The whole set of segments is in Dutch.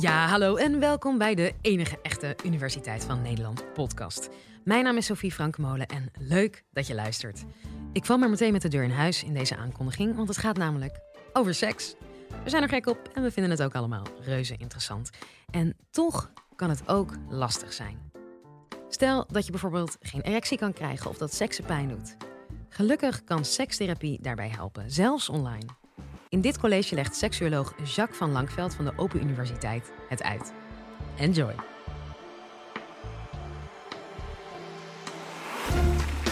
Ja, hallo en welkom bij de enige echte Universiteit van Nederland podcast. Mijn naam is Sophie Frankmolen en leuk dat je luistert. Ik val maar meteen met de deur in huis in deze aankondiging, want het gaat namelijk over seks. We zijn er gek op en we vinden het ook allemaal reuze interessant. En toch kan het ook lastig zijn. Stel dat je bijvoorbeeld geen erectie kan krijgen of dat seksen pijn doet. Gelukkig kan sekstherapie daarbij helpen, zelfs online. In dit college legt seksuoloog Jacques van Lankveld van de Open Universiteit het uit. Enjoy!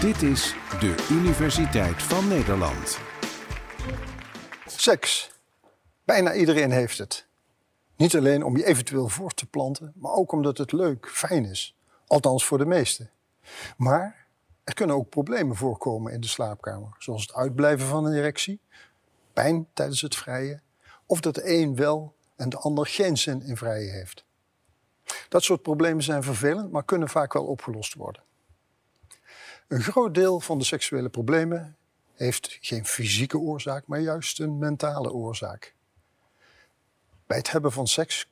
Dit is de Universiteit van Nederland. Seks. Bijna iedereen heeft het. Niet alleen om je eventueel voor te planten, maar ook omdat het leuk, fijn is. Althans voor de meesten. Maar er kunnen ook problemen voorkomen in de slaapkamer, zoals het uitblijven van een erectie, pijn tijdens het vrijen, of dat de een wel en de ander geen zin in vrijen heeft. Dat soort problemen zijn vervelend, maar kunnen vaak wel opgelost worden. Een groot deel van de seksuele problemen heeft geen fysieke oorzaak, maar juist een mentale oorzaak. Bij het hebben van seks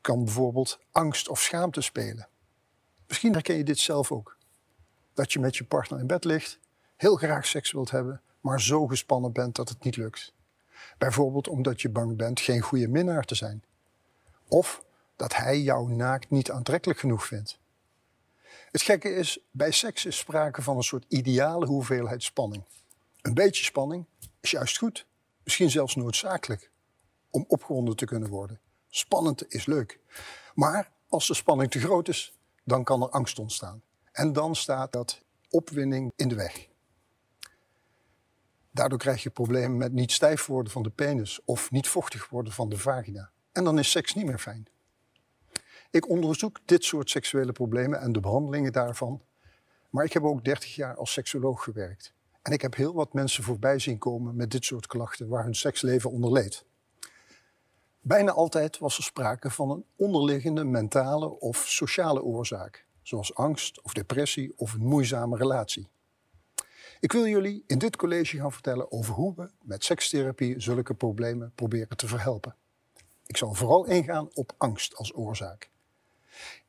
kan bijvoorbeeld angst of schaamte spelen. Misschien herken je dit zelf ook. Dat je met je partner in bed ligt, heel graag seks wilt hebben, maar zo gespannen bent dat het niet lukt. Bijvoorbeeld omdat je bang bent geen goede minnaar te zijn. Of dat hij jou naakt niet aantrekkelijk genoeg vindt. Het gekke is, bij seks is sprake van een soort ideale hoeveelheid spanning. Een beetje spanning is juist goed, misschien zelfs noodzakelijk, om opgewonden te kunnen worden. Spannend is leuk. Maar als de spanning te groot is, dan kan er angst ontstaan. En dan staat dat opwinding in de weg. Daardoor krijg je problemen met niet stijf worden van de penis of niet vochtig worden van de vagina. En dan is seks niet meer fijn. Ik onderzoek dit soort seksuele problemen en de behandelingen daarvan. Maar ik heb ook 30 jaar als seksoloog gewerkt. En ik heb heel wat mensen voorbij zien komen met dit soort klachten waar hun seksleven onder leed. Bijna altijd was er sprake van een onderliggende mentale of sociale oorzaak, zoals angst of depressie of een moeizame relatie. Ik wil jullie in dit college gaan vertellen over hoe we met sekstherapie zulke problemen proberen te verhelpen. Ik zal vooral ingaan op angst als oorzaak.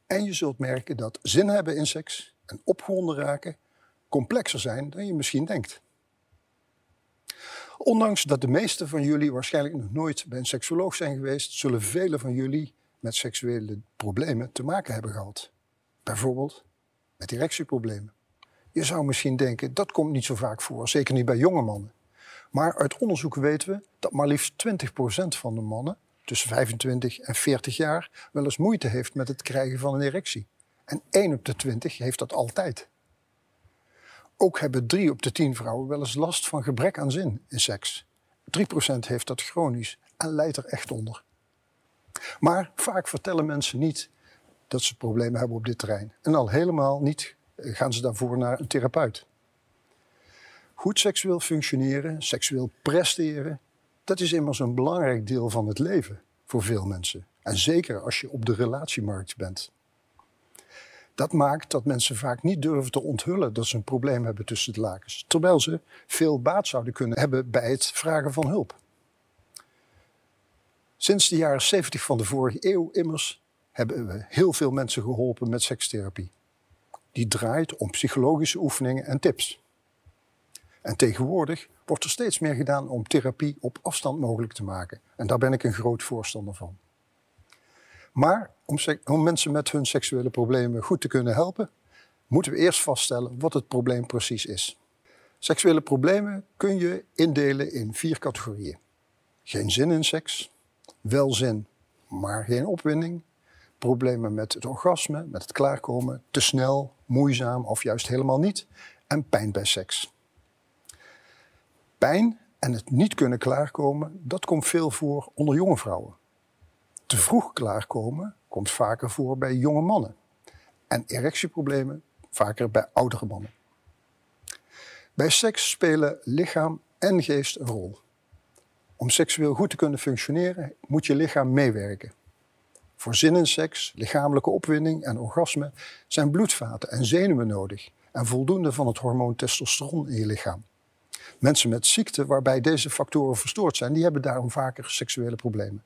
En je zult merken dat zin hebben in seks en opgewonden raken complexer zijn dan je misschien denkt. Ondanks dat de meesten van jullie waarschijnlijk nog nooit bij een seksuoloog zijn geweest, zullen velen van jullie met seksuele problemen te maken hebben gehad. Bijvoorbeeld met erectieproblemen. Je zou misschien denken, dat komt niet zo vaak voor, zeker niet bij jonge mannen. Maar uit onderzoek weten we dat maar liefst 20% van de mannen tussen 25 en 40 jaar wel eens moeite heeft met het krijgen van een erectie. En 1 op de 20 heeft dat altijd. Ook hebben 3 op de 10 vrouwen wel eens last van gebrek aan zin in seks. 3% heeft dat chronisch en lijdt er echt onder. Maar vaak vertellen mensen niet dat ze problemen hebben op dit terrein. En al helemaal niet gaan ze daarvoor naar een therapeut. Goed seksueel functioneren, seksueel presteren, dat is immers een belangrijk deel van het leven voor veel mensen. En zeker als je op de relatiemarkt bent. Dat maakt dat mensen vaak niet durven te onthullen dat ze een probleem hebben tussen de lakens, terwijl ze veel baat zouden kunnen hebben bij het vragen van hulp. Sinds de jaren 70 van de vorige eeuw immers hebben we heel veel mensen geholpen met sekstherapie die draait om psychologische oefeningen en tips. En tegenwoordig wordt er steeds meer gedaan om therapie op afstand mogelijk te maken. En daar ben ik een groot voorstander van. Maar om, om, mensen met hun seksuele problemen goed te kunnen helpen, moeten we eerst vaststellen wat het probleem precies is. Seksuele problemen kun je indelen in vier categorieën. Geen zin in seks, wel zin, maar geen opwinding, problemen met het orgasme, met het klaarkomen, te snel, moeizaam of juist helemaal niet, en pijn bij seks. Pijn en het niet kunnen klaarkomen, dat komt veel voor onder jonge vrouwen. Te vroeg klaarkomen komt vaker voor bij jonge mannen. En erectieproblemen vaker bij oudere mannen. Bij seks spelen lichaam en geest een rol. Om seksueel goed te kunnen functioneren moet je lichaam meewerken. Voor zin in seks, lichamelijke opwinding en orgasme zijn bloedvaten en zenuwen nodig en voldoende van het hormoon testosteron in je lichaam. Mensen met ziekte waarbij deze factoren verstoord zijn, die hebben daarom vaker seksuele problemen.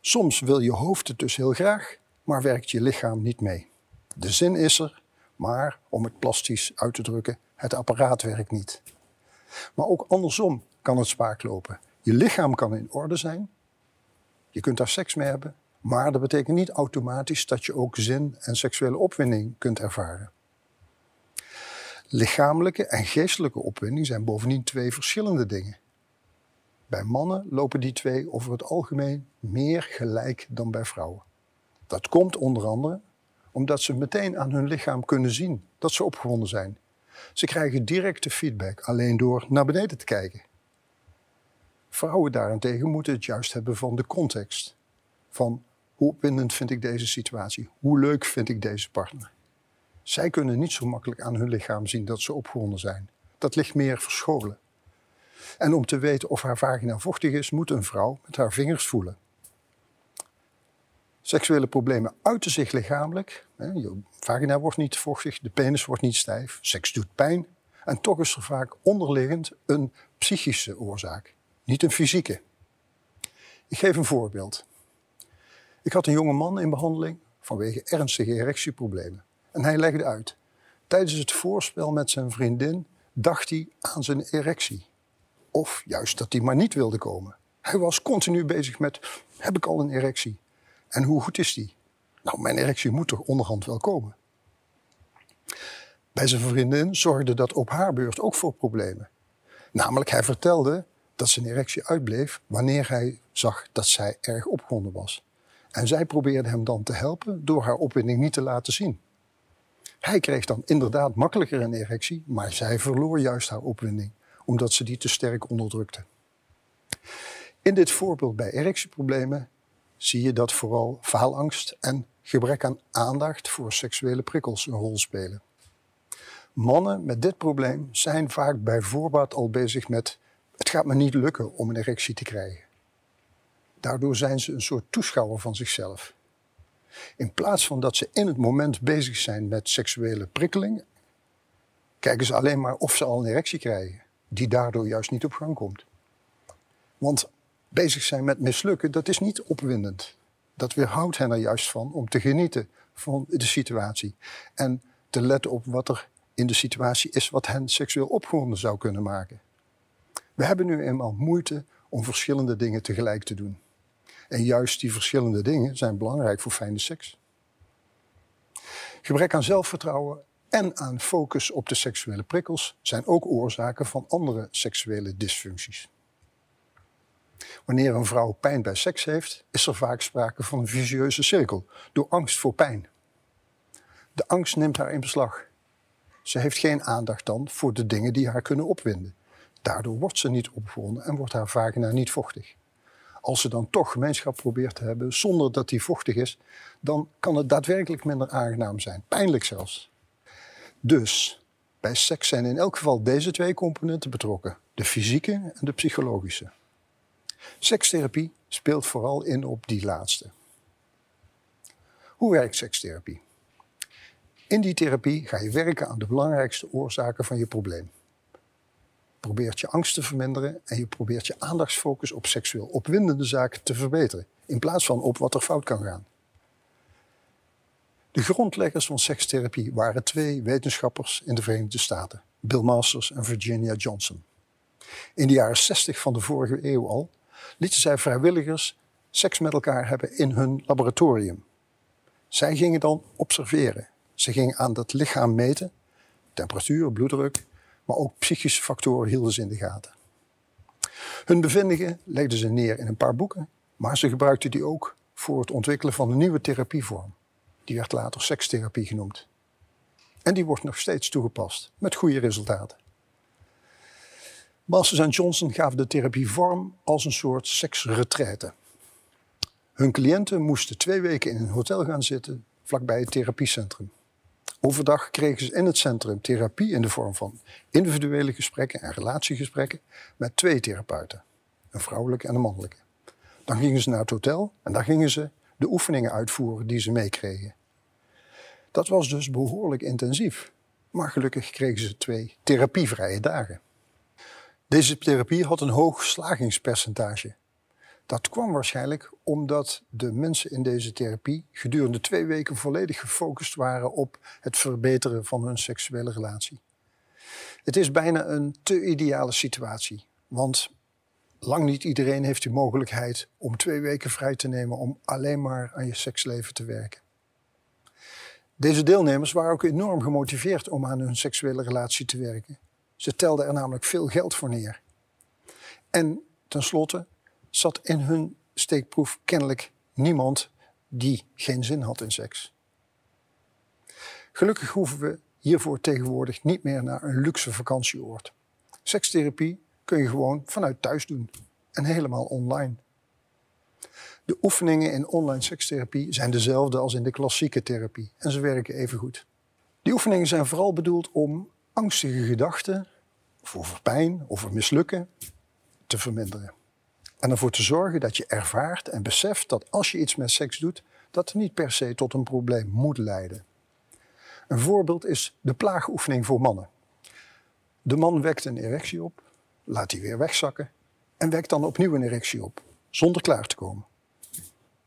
Soms wil je hoofd het dus heel graag, maar werkt je lichaam niet mee. De zin is er, maar om het plastisch uit te drukken, het apparaat werkt niet. Maar ook andersom kan het spaak lopen. Je lichaam kan in orde zijn, je kunt daar seks mee hebben, maar dat betekent niet automatisch dat je ook zin en seksuele opwinding kunt ervaren. Lichamelijke en geestelijke opwinding zijn bovendien twee verschillende dingen. Bij mannen lopen die twee over het algemeen meer gelijk dan bij vrouwen. Dat komt onder andere omdat ze meteen aan hun lichaam kunnen zien dat ze opgewonden zijn. Ze krijgen directe feedback alleen door naar beneden te kijken. Vrouwen daarentegen moeten het juist hebben van de context. Van hoe opwindend vind ik deze situatie? Hoe leuk vind ik deze partner? Zij kunnen niet zo makkelijk aan hun lichaam zien dat ze opgewonden zijn. Dat ligt meer verscholen. En om te weten of haar vagina vochtig is, moet een vrouw met haar vingers voelen. Seksuele problemen uiten zich lichamelijk. Je vagina wordt niet vochtig, de penis wordt niet stijf, seks doet pijn. En toch is er vaak onderliggend een psychische oorzaak, niet een fysieke. Ik geef een voorbeeld. Ik had een jonge man in behandeling vanwege ernstige erectieproblemen. En hij legde uit. Tijdens het voorspel met zijn vriendin dacht hij aan zijn erectie. Of juist dat hij maar niet wilde komen. Hij was continu bezig met: heb ik al een erectie? En hoe goed is die? Nou, mijn erectie moet toch onderhand wel komen. Bij zijn vriendin zorgde dat op haar beurt ook voor problemen. Namelijk, hij vertelde dat zijn erectie uitbleef wanneer hij zag dat zij erg opgewonden was. En zij probeerde hem dan te helpen door haar opwinding niet te laten zien. Hij kreeg dan inderdaad makkelijker een erectie, maar zij verloor juist haar opwinding, omdat ze die te sterk onderdrukte. In dit voorbeeld bij erectieproblemen zie je dat vooral faalangst en gebrek aan aandacht voor seksuele prikkels een rol spelen. Mannen met dit probleem zijn vaak bij voorbaat al bezig met: het gaat me niet lukken om een erectie te krijgen. Daardoor zijn ze een soort toeschouwer van zichzelf. In plaats van dat ze in het moment bezig zijn met seksuele prikkeling, kijken ze alleen maar of ze al een erectie krijgen, die daardoor juist niet op gang komt. Want bezig zijn met mislukken, dat is niet opwindend. Dat weerhoudt hen er juist van om te genieten van de situatie. En te letten op wat er in de situatie is wat hen seksueel opgewonden zou kunnen maken. We hebben nu eenmaal moeite om verschillende dingen tegelijk te doen. En juist die verschillende dingen zijn belangrijk voor fijne seks. Gebrek aan zelfvertrouwen en aan focus op de seksuele prikkels zijn ook oorzaken van andere seksuele dysfuncties. Wanneer een vrouw pijn bij seks heeft, is er vaak sprake van een vicieuze cirkel door angst voor pijn. De angst neemt haar in beslag. Ze heeft geen aandacht dan voor de dingen die haar kunnen opwinden. Daardoor wordt ze niet opgewonden en wordt haar vagina niet vochtig als ze dan toch gemeenschap probeert te hebben zonder dat die vochtig is, dan kan het daadwerkelijk minder aangenaam zijn. Pijnlijk zelfs. Dus bij seks zijn in elk geval deze twee componenten betrokken: de fysieke en de psychologische. Sekstherapie speelt vooral in op die laatste. Hoe werkt sekstherapie? In die therapie ga je werken aan de belangrijkste oorzaken van je probleem probeert je angst te verminderen en je probeert je aandachtsfocus op seksueel opwindende zaken te verbeteren, in plaats van op wat er fout kan gaan. De grondleggers van sekstherapie waren twee wetenschappers in de Verenigde Staten, Bill Masters en Virginia Johnson. In de jaren 60 van de vorige eeuw al lieten zij vrijwilligers seks met elkaar hebben in hun laboratorium. Zij gingen dan observeren. Ze gingen aan dat lichaam meten, temperatuur, bloeddruk, maar ook psychische factoren hielden ze in de gaten. Hun bevindingen legden ze neer in een paar boeken, maar ze gebruikten die ook voor het ontwikkelen van een nieuwe therapievorm. Die werd later sekstherapie genoemd. En die wordt nog steeds toegepast, met goede resultaten. Masters en Johnson gaven de therapie vorm als een soort seksretraite. Hun cliënten moesten twee weken in een hotel gaan zitten vlakbij het therapiecentrum. Overdag kregen ze in het centrum therapie in de vorm van individuele gesprekken en relatiegesprekken met twee therapeuten, een vrouwelijke en een mannelijke. Dan gingen ze naar het hotel en daar gingen ze de oefeningen uitvoeren die ze meekregen. Dat was dus behoorlijk intensief, maar gelukkig kregen ze twee therapievrije dagen. Deze therapie had een hoog slagingspercentage. Dat kwam waarschijnlijk omdat de mensen in deze therapie gedurende twee weken volledig gefocust waren op het verbeteren van hun seksuele relatie. Het is bijna een te ideale situatie, want lang niet iedereen heeft de mogelijkheid om twee weken vrij te nemen om alleen maar aan je seksleven te werken. Deze deelnemers waren ook enorm gemotiveerd om aan hun seksuele relatie te werken. Ze telden er namelijk veel geld voor neer. En tenslotte zat in hun steekproef kennelijk niemand die geen zin had in seks. Gelukkig hoeven we hiervoor tegenwoordig niet meer naar een luxe vakantieoord. Sekstherapie kun je gewoon vanuit thuis doen en helemaal online. De oefeningen in online sekstherapie zijn dezelfde als in de klassieke therapie en ze werken even goed. Die oefeningen zijn vooral bedoeld om angstige gedachten, over pijn of over mislukken, te verminderen. En ervoor te zorgen dat je ervaart en beseft dat als je iets met seks doet, dat niet per se tot een probleem moet leiden. Een voorbeeld is de plaagoefening voor mannen. De man wekt een erectie op, laat die weer wegzakken en wekt dan opnieuw een erectie op, zonder klaar te komen.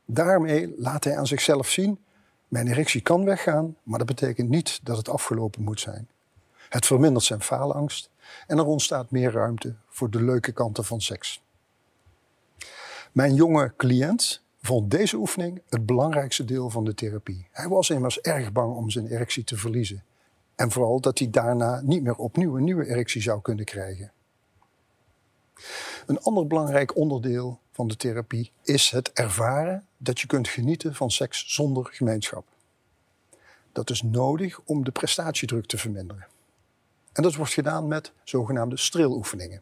Daarmee laat hij aan zichzelf zien: mijn erectie kan weggaan, maar dat betekent niet dat het afgelopen moet zijn. Het vermindert zijn faalangst en er ontstaat meer ruimte voor de leuke kanten van seks. Mijn jonge cliënt vond deze oefening het belangrijkste deel van de therapie. Hij was immers erg bang om zijn erectie te verliezen. En vooral dat hij daarna niet meer opnieuw een nieuwe erectie zou kunnen krijgen. Een ander belangrijk onderdeel van de therapie is het ervaren dat je kunt genieten van seks zonder gemeenschap. Dat is nodig om de prestatiedruk te verminderen. En dat wordt gedaan met zogenaamde streeloefeningen.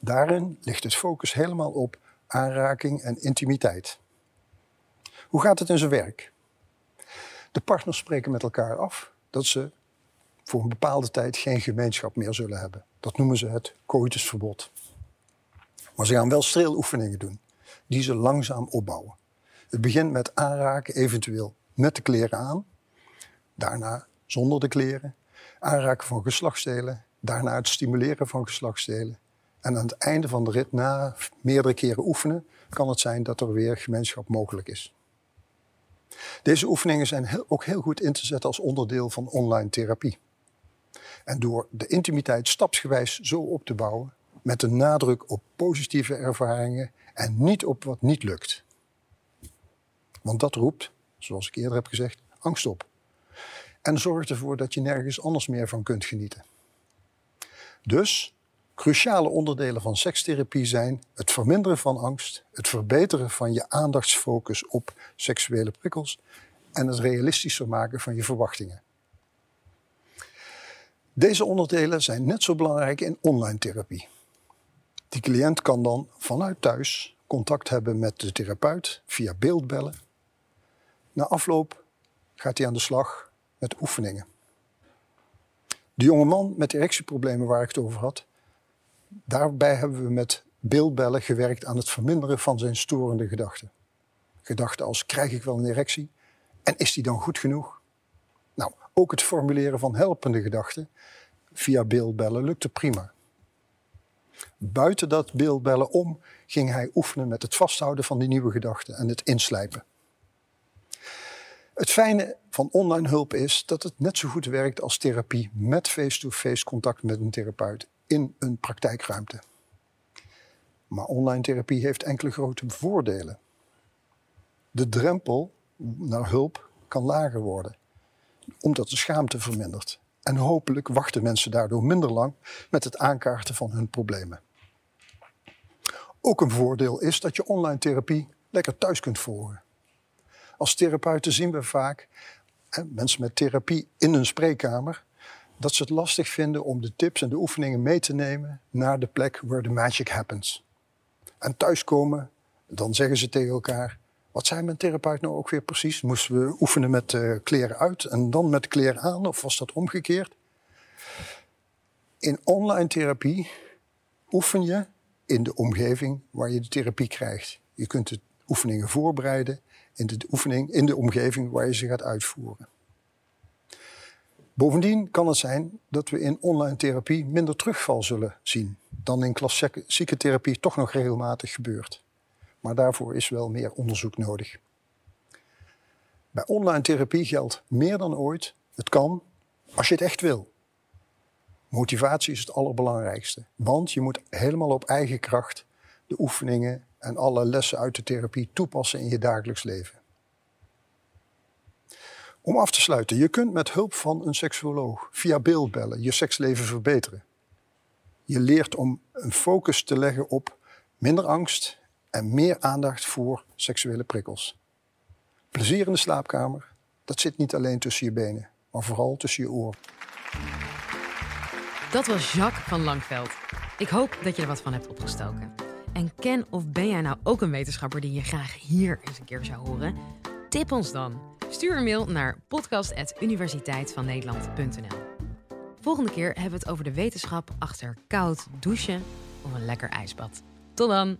Daarin ligt het focus helemaal op aanraking en intimiteit. Hoe gaat het in zijn werk? De partners spreken met elkaar af dat ze voor een bepaalde tijd geen gemeenschap meer zullen hebben. Dat noemen ze het coitusverbod. Maar ze gaan wel streeloefeningen doen, die ze langzaam opbouwen. Het begint met aanraken, eventueel met de kleren aan. Daarna zonder de kleren. Aanraken van geslachtsdelen. Daarna het stimuleren van geslachtsdelen. En aan het einde van de rit, na meerdere keren oefenen, kan het zijn dat er weer gemeenschap mogelijk is. Deze oefeningen zijn ook heel goed in te zetten als onderdeel van online therapie. En door de intimiteit stapsgewijs zo op te bouwen, met de nadruk op positieve ervaringen en niet op wat niet lukt. Want dat roept, zoals ik eerder heb gezegd, angst op. En zorgt ervoor dat je nergens anders meer van kunt genieten. Dus cruciale onderdelen van sekstherapie zijn het verminderen van angst, het verbeteren van je aandachtsfocus op seksuele prikkels en het realistischer maken van je verwachtingen. Deze onderdelen zijn net zo belangrijk in online therapie. Die cliënt kan dan vanuit thuis contact hebben met de therapeut via beeldbellen. Na afloop gaat hij aan de slag met oefeningen. De jonge man met erectieproblemen waar ik het over had, daarbij hebben we met beeldbellen gewerkt aan het verminderen van zijn storende gedachten. Gedachten als krijg ik wel een erectie en is die dan goed genoeg? Nou, ook het formuleren van helpende gedachten via beeldbellen lukte prima. Buiten dat beeldbellen om ging hij oefenen met het vasthouden van die nieuwe gedachten en het inslijpen. Het fijne van online hulp is dat het net zo goed werkt als therapie met face-to-face contact met een therapeut in een praktijkruimte. Maar online therapie heeft enkele grote voordelen. De drempel naar hulp kan lager worden, omdat de schaamte vermindert. En hopelijk wachten mensen daardoor minder lang met het aankaarten van hun problemen. Ook een voordeel is dat je online therapie lekker thuis kunt volgen. Als therapeuten zien we vaak mensen met therapie in hun spreekkamer dat ze het lastig vinden om de tips en de oefeningen mee te nemen naar de plek where the magic happens. En thuiskomen, dan zeggen ze tegen elkaar: wat zei mijn therapeut nou ook weer precies? Moesten we oefenen met uh, kleren uit en dan met kleren aan, of was dat omgekeerd? In online therapie oefen je in de omgeving waar je de therapie krijgt. Je kunt de oefeningen voorbereiden in de oefening in de omgeving waar je ze gaat uitvoeren. Bovendien kan het zijn dat we in online therapie minder terugval zullen zien dan in klassieke therapie toch nog regelmatig gebeurt. maar daarvoor is wel meer onderzoek nodig. Bij online therapie geldt meer dan ooit: het kan als je het echt wil. Motivatie is het allerbelangrijkste, want je moet helemaal op eigen kracht de oefeningen en alle lessen uit de therapie toepassen in je dagelijks leven. Om af te sluiten, je kunt met hulp van een seksuoloog via beeldbellen je seksleven verbeteren. Je leert om een focus te leggen op minder angst en meer aandacht voor seksuele prikkels. Plezier in de slaapkamer, dat zit niet alleen tussen je benen, maar vooral tussen je oren. Dat was Jacques van Langveld. Ik hoop dat je er wat van hebt opgestoken. En ken of ben jij nou ook een wetenschapper die je graag hier eens een keer zou horen? Tip ons dan. Stuur een mail naar podcast.universiteitvannederland.nl Volgende keer hebben we het over de wetenschap achter koud douchen of een lekker ijsbad. Tot dan!